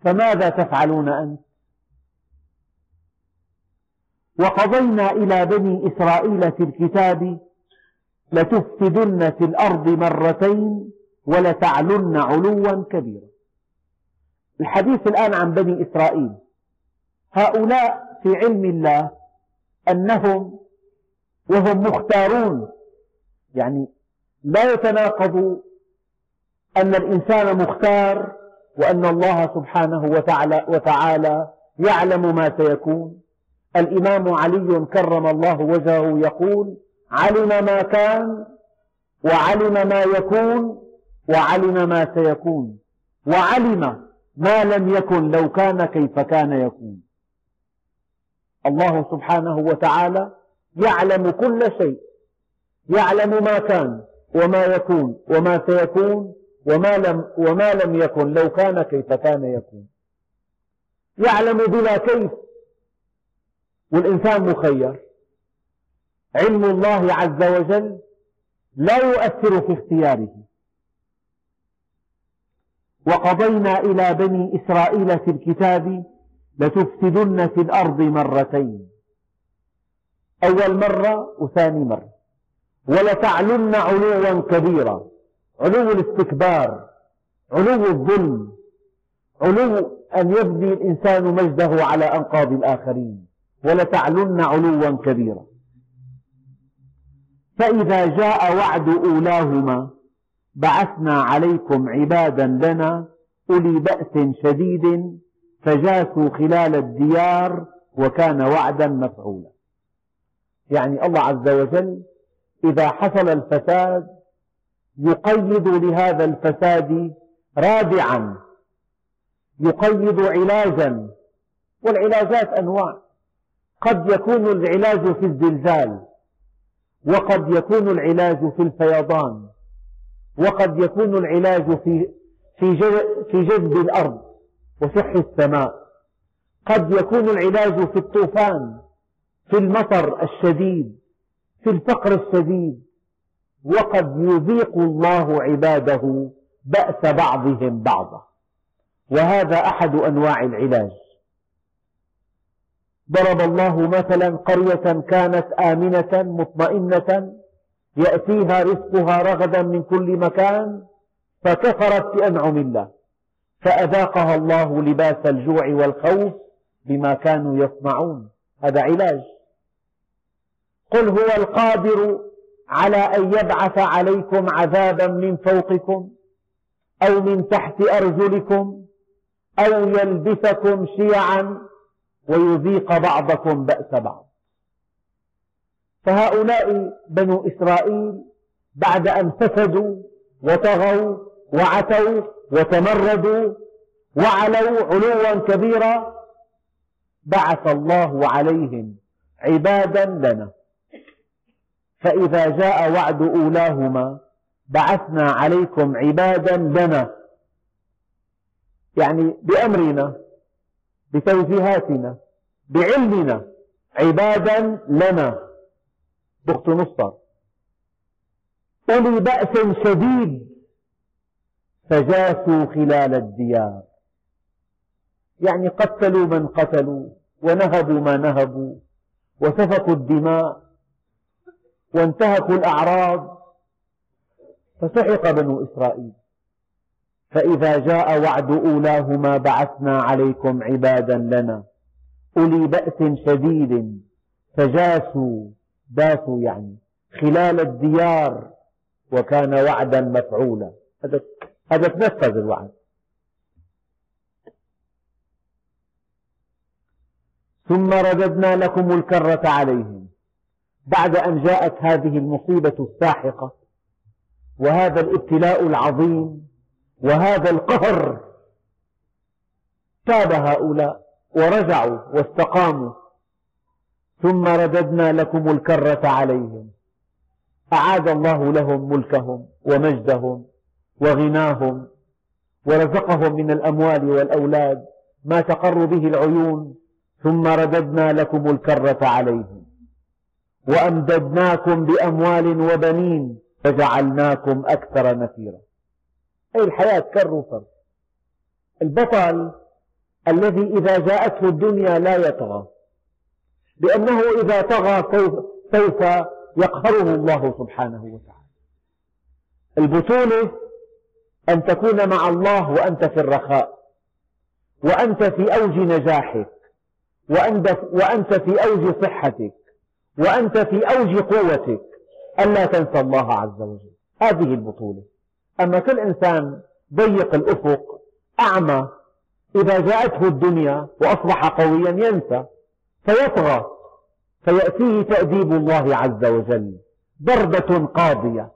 فماذا تفعلون أنت؟ وقضينا إلى بني إسرائيل في الكتاب لتفسدن في الأرض مرتين ولتعلن علوا كبيرا. الحديث الآن عن بني إسرائيل. هؤلاء في علم الله أنهم وهم مختارون. يعني لا يتناقض أن الإنسان مختار وأن الله سبحانه وتعالى, وتعالى يعلم ما سيكون. الإمام علي كرم الله وجهه يقول علم ما كان وعلم ما يكون وعلم ما سيكون وعلم ما لم يكن لو كان كيف كان يكون. الله سبحانه وتعالى يعلم كل شيء يعلم ما كان وما يكون وما سيكون وما لم, وما لم يكن لو كان كيف كان يكون. يعلم بلا كيف والإنسان مخير. علم الله عز وجل لا يؤثر في اختياره. وقضينا إلى بني إسرائيل في الكتاب لتفسدن في الأرض مرتين. أول مرة وثاني مرة. ولتعلن علوا كبيرا. علو الاستكبار. علو الظلم. علو أن يبني الإنسان مجده على أنقاض الآخرين. ولتعلن علوا كبيرا. فإذا جاء وعد أولاهما بعثنا عليكم عبادا لنا أولي بأس شديد فجاسوا خلال الديار وكان وعدا مفعولا. يعني الله عز وجل إذا حصل الفساد يقيد لهذا الفساد رادعا يقيد علاجا والعلاجات أنواع. قد يكون العلاج في الزلزال وقد يكون العلاج في الفيضان وقد يكون العلاج في في جذب الأرض وسح السماء. قد يكون العلاج في الطوفان في المطر الشديد في الفقر الشديد. وقد يذيق الله عباده بأس بعضهم بعضا. وهذا أحد أنواع العلاج. ضرب الله مثلا قرية كانت آمنة مطمئنة يأتيها رزقها رغدا من كل مكان فكفرت بأنعم الله. فأذاقها الله لباس الجوع والخوف بما كانوا يصنعون. هذا علاج. قل هو القادر على أن يبعث عليكم عذابا من فوقكم أو من تحت أرجلكم أو يلبسكم شيعا ويذيق بعضكم بأس بعض. فهؤلاء بنو إسرائيل بعد أن فسدوا وطغوا وعتوا وتمردوا وعلوا علوا كبيرا بعث الله عليهم عبادا لنا. فإذا جاء وعد أولاهما بعثنا عليكم عبادا لنا. يعني بأمرنا بتوجيهاتنا بعلمنا عبادا لنا. بخت نصر أولي بأس شديد فجاسوا خلال الديار. يعني قتلوا من قتلوا ونهبوا ما نهبوا وسفكوا الدماء وانتهكوا الأعراض. فسحق بنو إسرائيل. فإذا جاء وعد أولاهما بعثنا عليكم عبادا لنا. أولي بأس شديد. فجاسوا. داسوا يعني. خلال الديار. وكان وعدا مفعولا. هذا هذا تنفذ الوعد. ثم رددنا لكم الكرة عليهم. بعد أن جاءت هذه المصيبة الساحقة. وهذا الابتلاء العظيم. وهذا القهر تاب هؤلاء ورجعوا واستقاموا. ثم رددنا لكم الكرة عليهم. أعاد الله لهم ملكهم ومجدهم وغناهم ورزقهم من الأموال والأولاد ما تقر به العيون. ثم رددنا لكم الكرة عليهم. وأمددناكم بأموال وبنين. فجعلناكم أكثر نفيرا. أي الحياة كر وفر البطل الذي إذا جاءته الدنيا لا يطغى. لأنه إذا طغى سوف يقهره الله سبحانه وتعالى. البطولة أن تكون مع الله وأنت في الرخاء. وأنت في أوج نجاحك. وأنت في أوج صحتك. وأنت في أوج قوتك. ألا تنسى الله عز وجل. هذه البطولة. أما كل إنسان ضيق الأفق أعمى إذا جاءته الدنيا وأصبح قويا ينسى فيطغى فيأتيه تأديب الله عز وجل ضربة قاضية.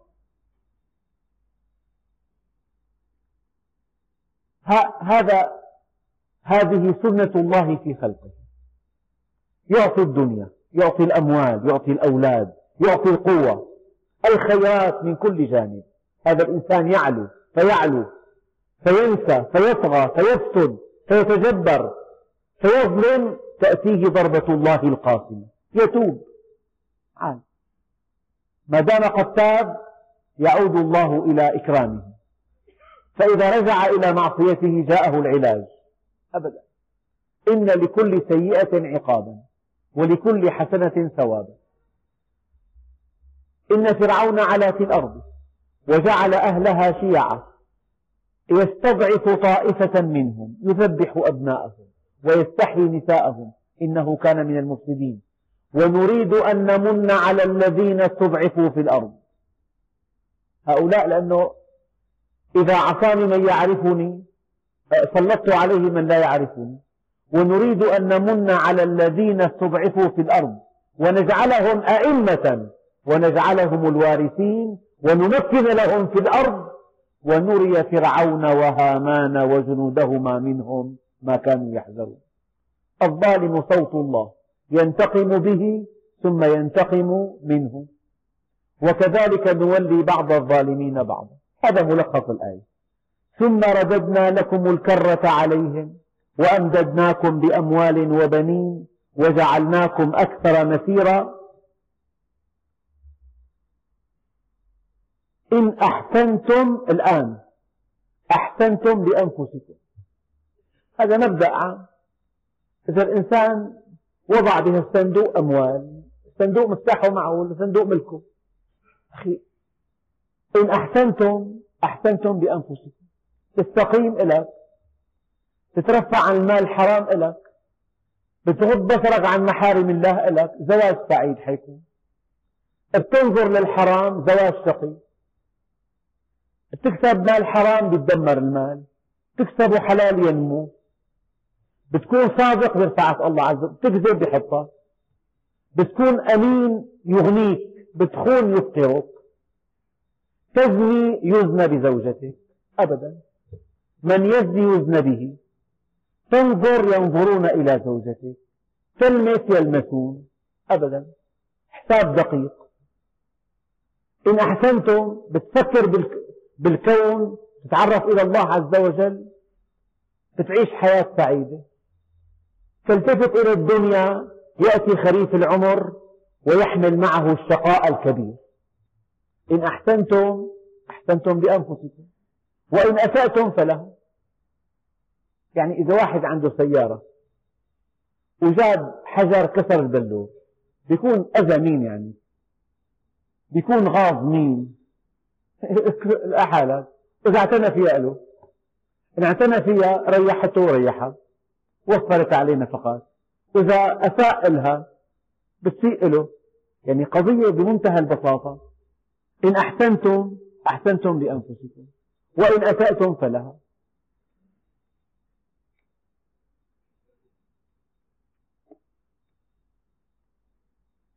هذا هذه سنة الله في خلقه. يعطي الدنيا يعطي الأموال يعطي الأولاد يعطي القوة الخيرات من كل جانب. هذا الإنسان يعلو فيعلو فينسى فيطغى فيفسد فيتجبر فيظلم تأتيه ضربة الله القاسمة يتوب. عاد. ما دام قد تاب يعود الله إلى إكرامه. فإذا رجع إلى معصيته جاءه العلاج. أبدا. إن لكل سيئة عقابا ولكل حسنة ثوابا. إن فرعون علا في الأرض وجعل أهلها شيعا يستضعف طائفة منهم يذبح أبناءهم ويستحيي نساءهم إنه كان من المفسدين. ونريد أن نمن على الذين استضعفوا في الأرض. هؤلاء لأنه إذا عصاني من يعرفني سلطت عليه من لا يعرفني. ونريد أن نمن على الذين استضعفوا في الأرض. ونجعلهم أئمة ونجعلهم الوارثين ونمكن لهم في الأرض. ونري فرعون وهامان وجنودهما منهم ما كانوا يحذرون. الظالم صوت الله ينتقم به ثم ينتقم منه. وكذلك نولي بعض الظالمين بعضا. هذا ملخص الآية. ثم رددنا لكم الكرة عليهم وأمددناكم بأموال وبنين وجعلناكم أكثر نفيرا. إن أحسنتم الآن. أحسنتم لأنفسكم هذا مبدأ عام. إذا الإنسان وضع بها الصندوق أموال الصندوق مفتاحه معه الصندوق ملكه. أخي إن أحسنتم أحسنتم بأنفسكم. تستقيم إلك تترفع عن المال الحرام إلك بتغض بصرك عن محارم الله إلك زواج سعيد حيكون. بتنظر للحرام زواج شقي. بتكسب مال حرام بتدمر المال تكسب حلال ينمو. بتكون صادق بيرفعك الله عز وجل بتكذب بحطك بتكون أمين يغنيك بتخون يفقرك تزني يزنى بزوجتك أبدا. من يزني يزنى به تنظر ينظرون إلى زوجتك. تلمس يلمسون أبدا. حساب دقيق. إن أحسنتم بتفكر بالكون تتعرف إلى الله عز وجل بتعيش حياة سعيدة. تلتفت إلى الدنيا يأتي خريف العمر ويحمل معه الشقاء الكبير. إن أحسنتم أحسنتم بأنفسكم. وإن أسأتم فله يعني إذا واحد عنده سيارة وجاب حجر كسر البلور بيكون أذى مين يعني. بيكون غاض مين حالك إذا اعتنى فيها له إن اعتنى فيها ريحته وريحها. وفرت عليه نفقات إذا أساء لها بتسيء له. يعني قضية بمنتهى البساطة. إن أحسنتم أحسنتم لأنفسكم. وإن أسأتم فلها.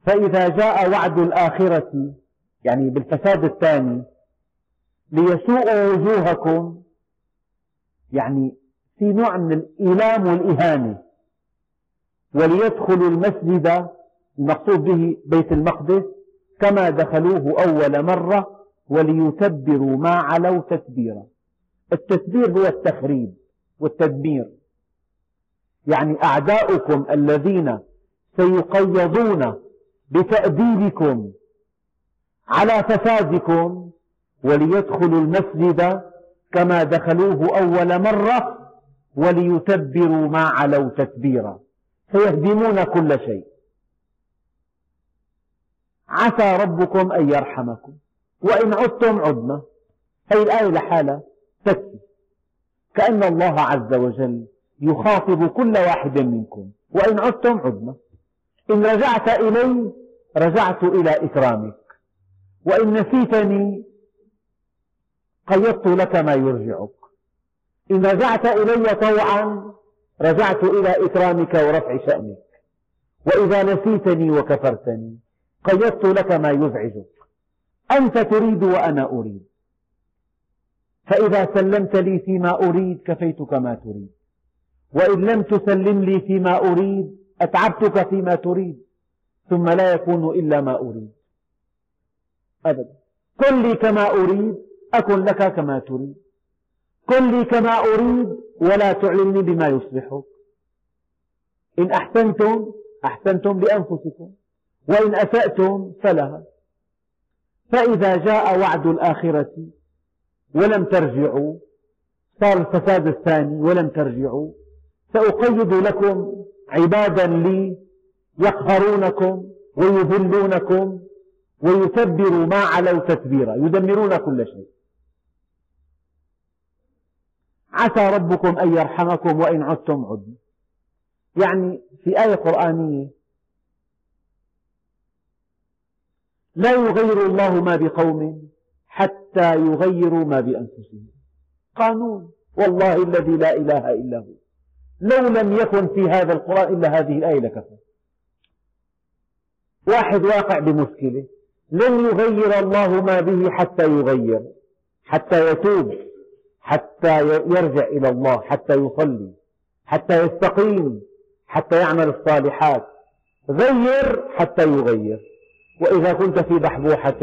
فإذا جاء وعد الآخرة يعني بالفساد الثاني ليسوءوا وجوهكم. يعني في نوع من الإيلام والإهانة. وليدخلوا المسجد المقصود به بيت المقدس كما دخلوه أول مرة وليتبروا ما علوا تتبيرا التتبير هو التخريب والتدمير. يعني أعداؤكم الذين سيقيضون بتأديبكم على فسادكم وليدخلوا المسجد كما دخلوه أول مرة وليتبروا ما علوا تتبيرا. فيهدمون كل شيء. عسى ربكم أن يرحمكم. وإن عدتم عدنا. هذه الآية لحالها تكفي. كأن الله عز وجل يخاطب كل واحد منكم. وإن عدتم عدنا. إن رجعت إلي رجعت إلى إكرامك. وإن نسيتني قيضت لك ما يرجعك. إن رجعت إلي طوعا رجعت إلى إكرامك ورفع شأنك. وإذا نسيتني وكفرتني قيضت لك ما يزعجك. أنت تريد وأنا أريد. فإذا سلمت لي فيما أريد كفيتك ما تريد. وإن لم تسلم لي فيما أريد أتعبتك فيما تريد. ثم لا يكون إلا ما أريد. أبدا. كن لي كما أريد أكن لك كما تريد. كن لي كما أريد ولا تعلمني بما يصلحك إن أحسنتم أحسنتم لأنفسكم وإن أسأتم فلها. فإذا جاء وعد الآخرة ولم ترجعوا صار الفساد الثاني ولم ترجعوا سأقيد لكم عبادا لي يقهرونكم ويذلونكم ويتبروا ما علوا تتبيرا يدمرون كل شيء. عسى ربكم أن يرحمكم وإن عدتم عدنا. يعني في آية قرآنية لا يغير الله ما بقوم حتى يغيروا ما بأنفسهم. قانون والله الذي لا إله إلا هو. لو لم يكن في هذا القرآن إلا هذه الآية لكفى واحد واقع بمشكلة لن يغير الله ما به حتى يغير حتى يتوب. حتى يرجع إلى الله حتى يصلي حتى يستقيم حتى يعمل الصالحات. غير حتى يغير. وإذا كنت في بحبوحة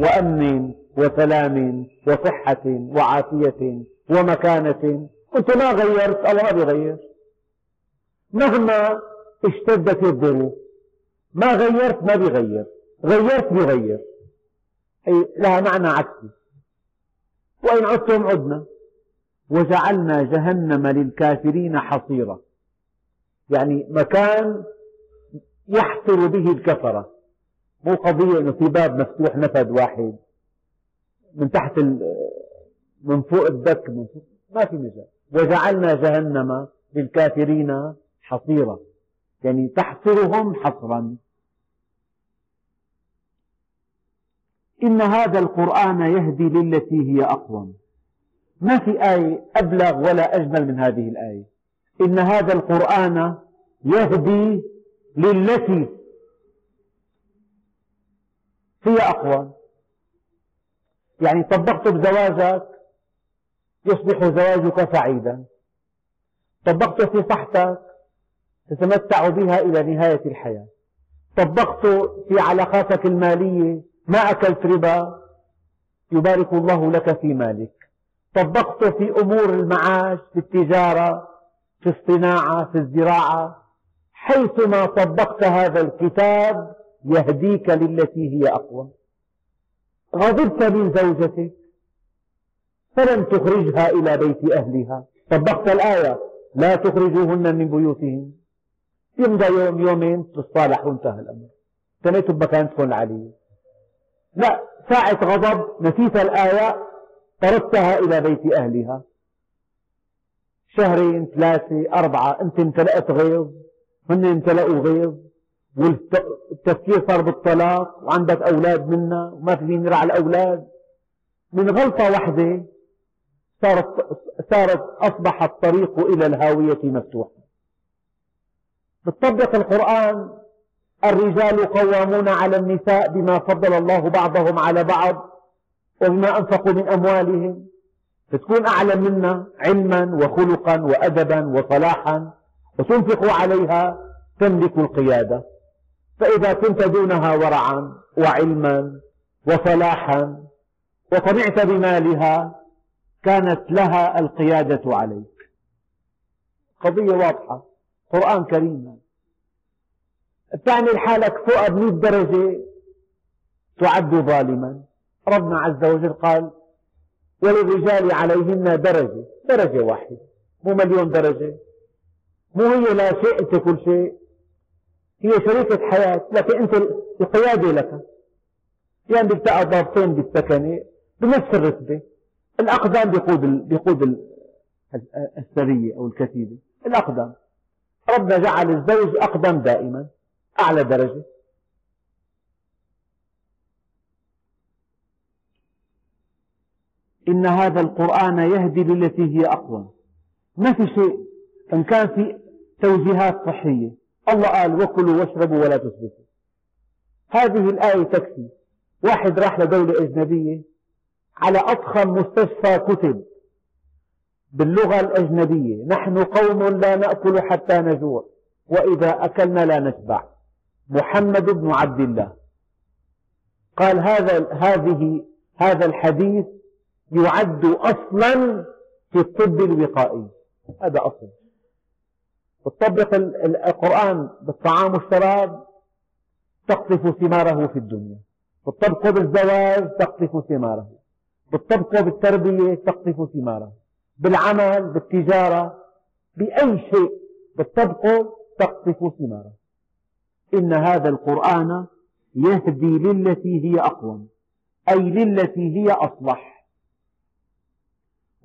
وأمن وسلام وصحة وعافية ومكانة كنت ما غيرت؟ الله ما بيغير. مهما اشتدت الظروف. ما غيرت ما بيغير. غيرت بيغير. أي لها معنى عكسي. وإن عدتم عدنا. وجعلنا جهنم للكافرين حصيرا. يعني مكان يحصر به الكفرة. مو قضية أنه في باب مفتوح نفذ واحد. من تحت من فوق الدك من فوق ما في مجال. وجعلنا جهنم للكافرين حصيرا. يعني تحصرهم حصرا. إن هذا القرآن يهدي للتي هي أقوم. ما في آية أبلغ ولا أجمل من هذه الآية. إن هذا القرآن يهدي للتي هي أقوى يعني طبقت بزواجك يصبح زواجك سعيدا. طبقت في صحتك تتمتع بها إلى نهاية الحياة. طبقت في علاقاتك المالية ما أكلت ربا يبارك الله لك في مالك. طبقت في أمور المعاش في التجارة في الصناعة في الزراعة. حيثما طبقت هذا الكتاب يهديك للتي هي أقوى. غضبت من زوجتك فلم تخرجها إلى بيت أهلها. طبقت الآية لا تخرجوهن من بيوتهن يمضى يوم يومين تصالح وانتهى الأمر. تنيتوا بمكانتكم العالية لا ساعة غضب نسيت الآية طردتها إلى بيت أهلها. شهرين ثلاثة أربعة أنت امتلأت غيظ هن امتلأوا غيظ والتفكير صار بالطلاق وعندك أولاد منا وما في مين يرعى الأولاد. من غلطة واحدة صارت, صارت أصبح الطريق إلى الهاوية مفتوحا بتطبق القرآن الرجال قوامون على النساء بما فضل الله بعضهم على بعض وبما أنفقوا من أموالهم. فتكون أعلم منا علما وخلقا وأدبا وصلاحا وتنفق عليها تملك القيادة. فإذا كنت دونها ورعا وعلما وصلاحا وطمعت بمالها كانت لها القيادة عليك. قضية واضحة. قرآن كريم. بتعمل حالك فوق بمئة درجة تعد ظالما. ربنا عز وجل قال وللرجال عليهن درجة درجة واحدة مو مليون درجة. مو هي لا شيء أنت كل شيء. هي شريكة حياة لكن أنت القيادة لك. يعني بيلتقى ضابطين بالسكنة بنفس الرتبة. الأقدام بيقود بيقود السرية أو الكتيبة. الأقدام. ربنا جعل الزوج أقدم دائما. أعلى درجة. إن هذا القرآن يهدي للتي هي أقوم ما في شيء إن كان في توجيهات صحية. الله قال وكلوا واشربوا ولا تسرفوا هذه الآية تكفي. واحد راح لدولة أجنبية على أضخم مستشفى كتب باللغة الأجنبية. نحن قوم لا نأكل حتى نجوع وإذا أكلنا لا نشبع. محمد بن عبد الله. قال هذا هذه هذا الحديث يعد أصلا في الطب الوقائي. هذا أصل. تطبق القرآن بالطعام والشراب تقطف ثماره في الدنيا. بالطبق بالزواج تقطف ثماره. بالطبق بالتربية تقطف ثماره. بالعمل بالتجارة بأي شيء. بالطبق تقطف ثماره. إن هذا القرآن يهدي للتي هي أقوم أي للتي هي أصلح.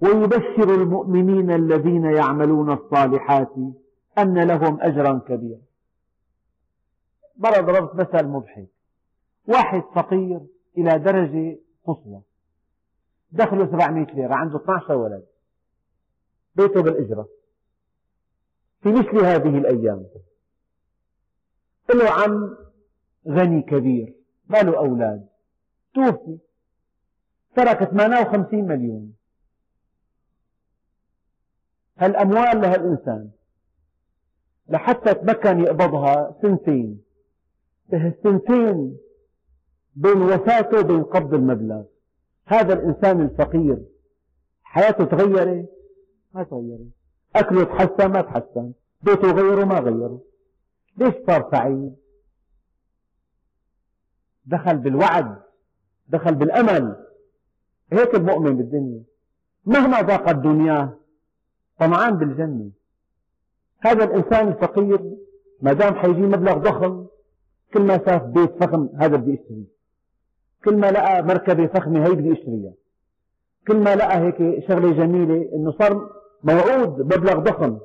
ويبشر المؤمنين الذين يعملون الصالحات أن لهم أجرا كبيرا. مرة ضربت مثل مضحك. واحد فقير إلى درجة قصوى. دخله 700 ليرة عنده 12 ولد. بيته بالإجرة. في مثل هذه الأيام. له عم غني كبير ما له أولاد. توفي. ترك 58 مليون. هالأموال لهالإنسان. لحتى تمكن يقبضها سنتين. السنتين بين وفاته وبين قبض المبلغ. هذا الإنسان الفقير. حياته تغيرت؟ ما تغيرت. أكله تحسن ما تحسن. بيته غيره ما غيره. ليش صار سعيد؟ دخل بالوعد دخل بالأمل. هيك المؤمن بالدنيا. مهما ضاقت دنياه طمعان بالجنة. هذا الإنسان الفقير ما دام حيجي مبلغ ضخم كل ما شاف بيت فخم هذا بدي اشتريه كل ما لقى مركبة فخمة هي بدي اشتريها كل ما لقى هيك شغلة جميلة إنه صار موعود مبلغ ضخم.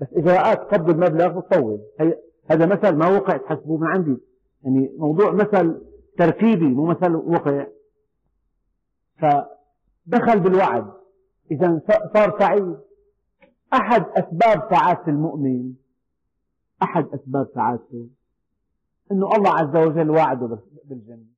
بس إجراءات قبض المبلغ بتطول هذا مثل ما وقع تحسبوه من عندي. يعني موضوع مثل تركيبي مو مثل وقع. فدخل بالوعد. إذا صار سعيد. أحد أسباب سعادة المؤمن أحد أسباب سعادته أنه الله عز وجل وعده بالجنة.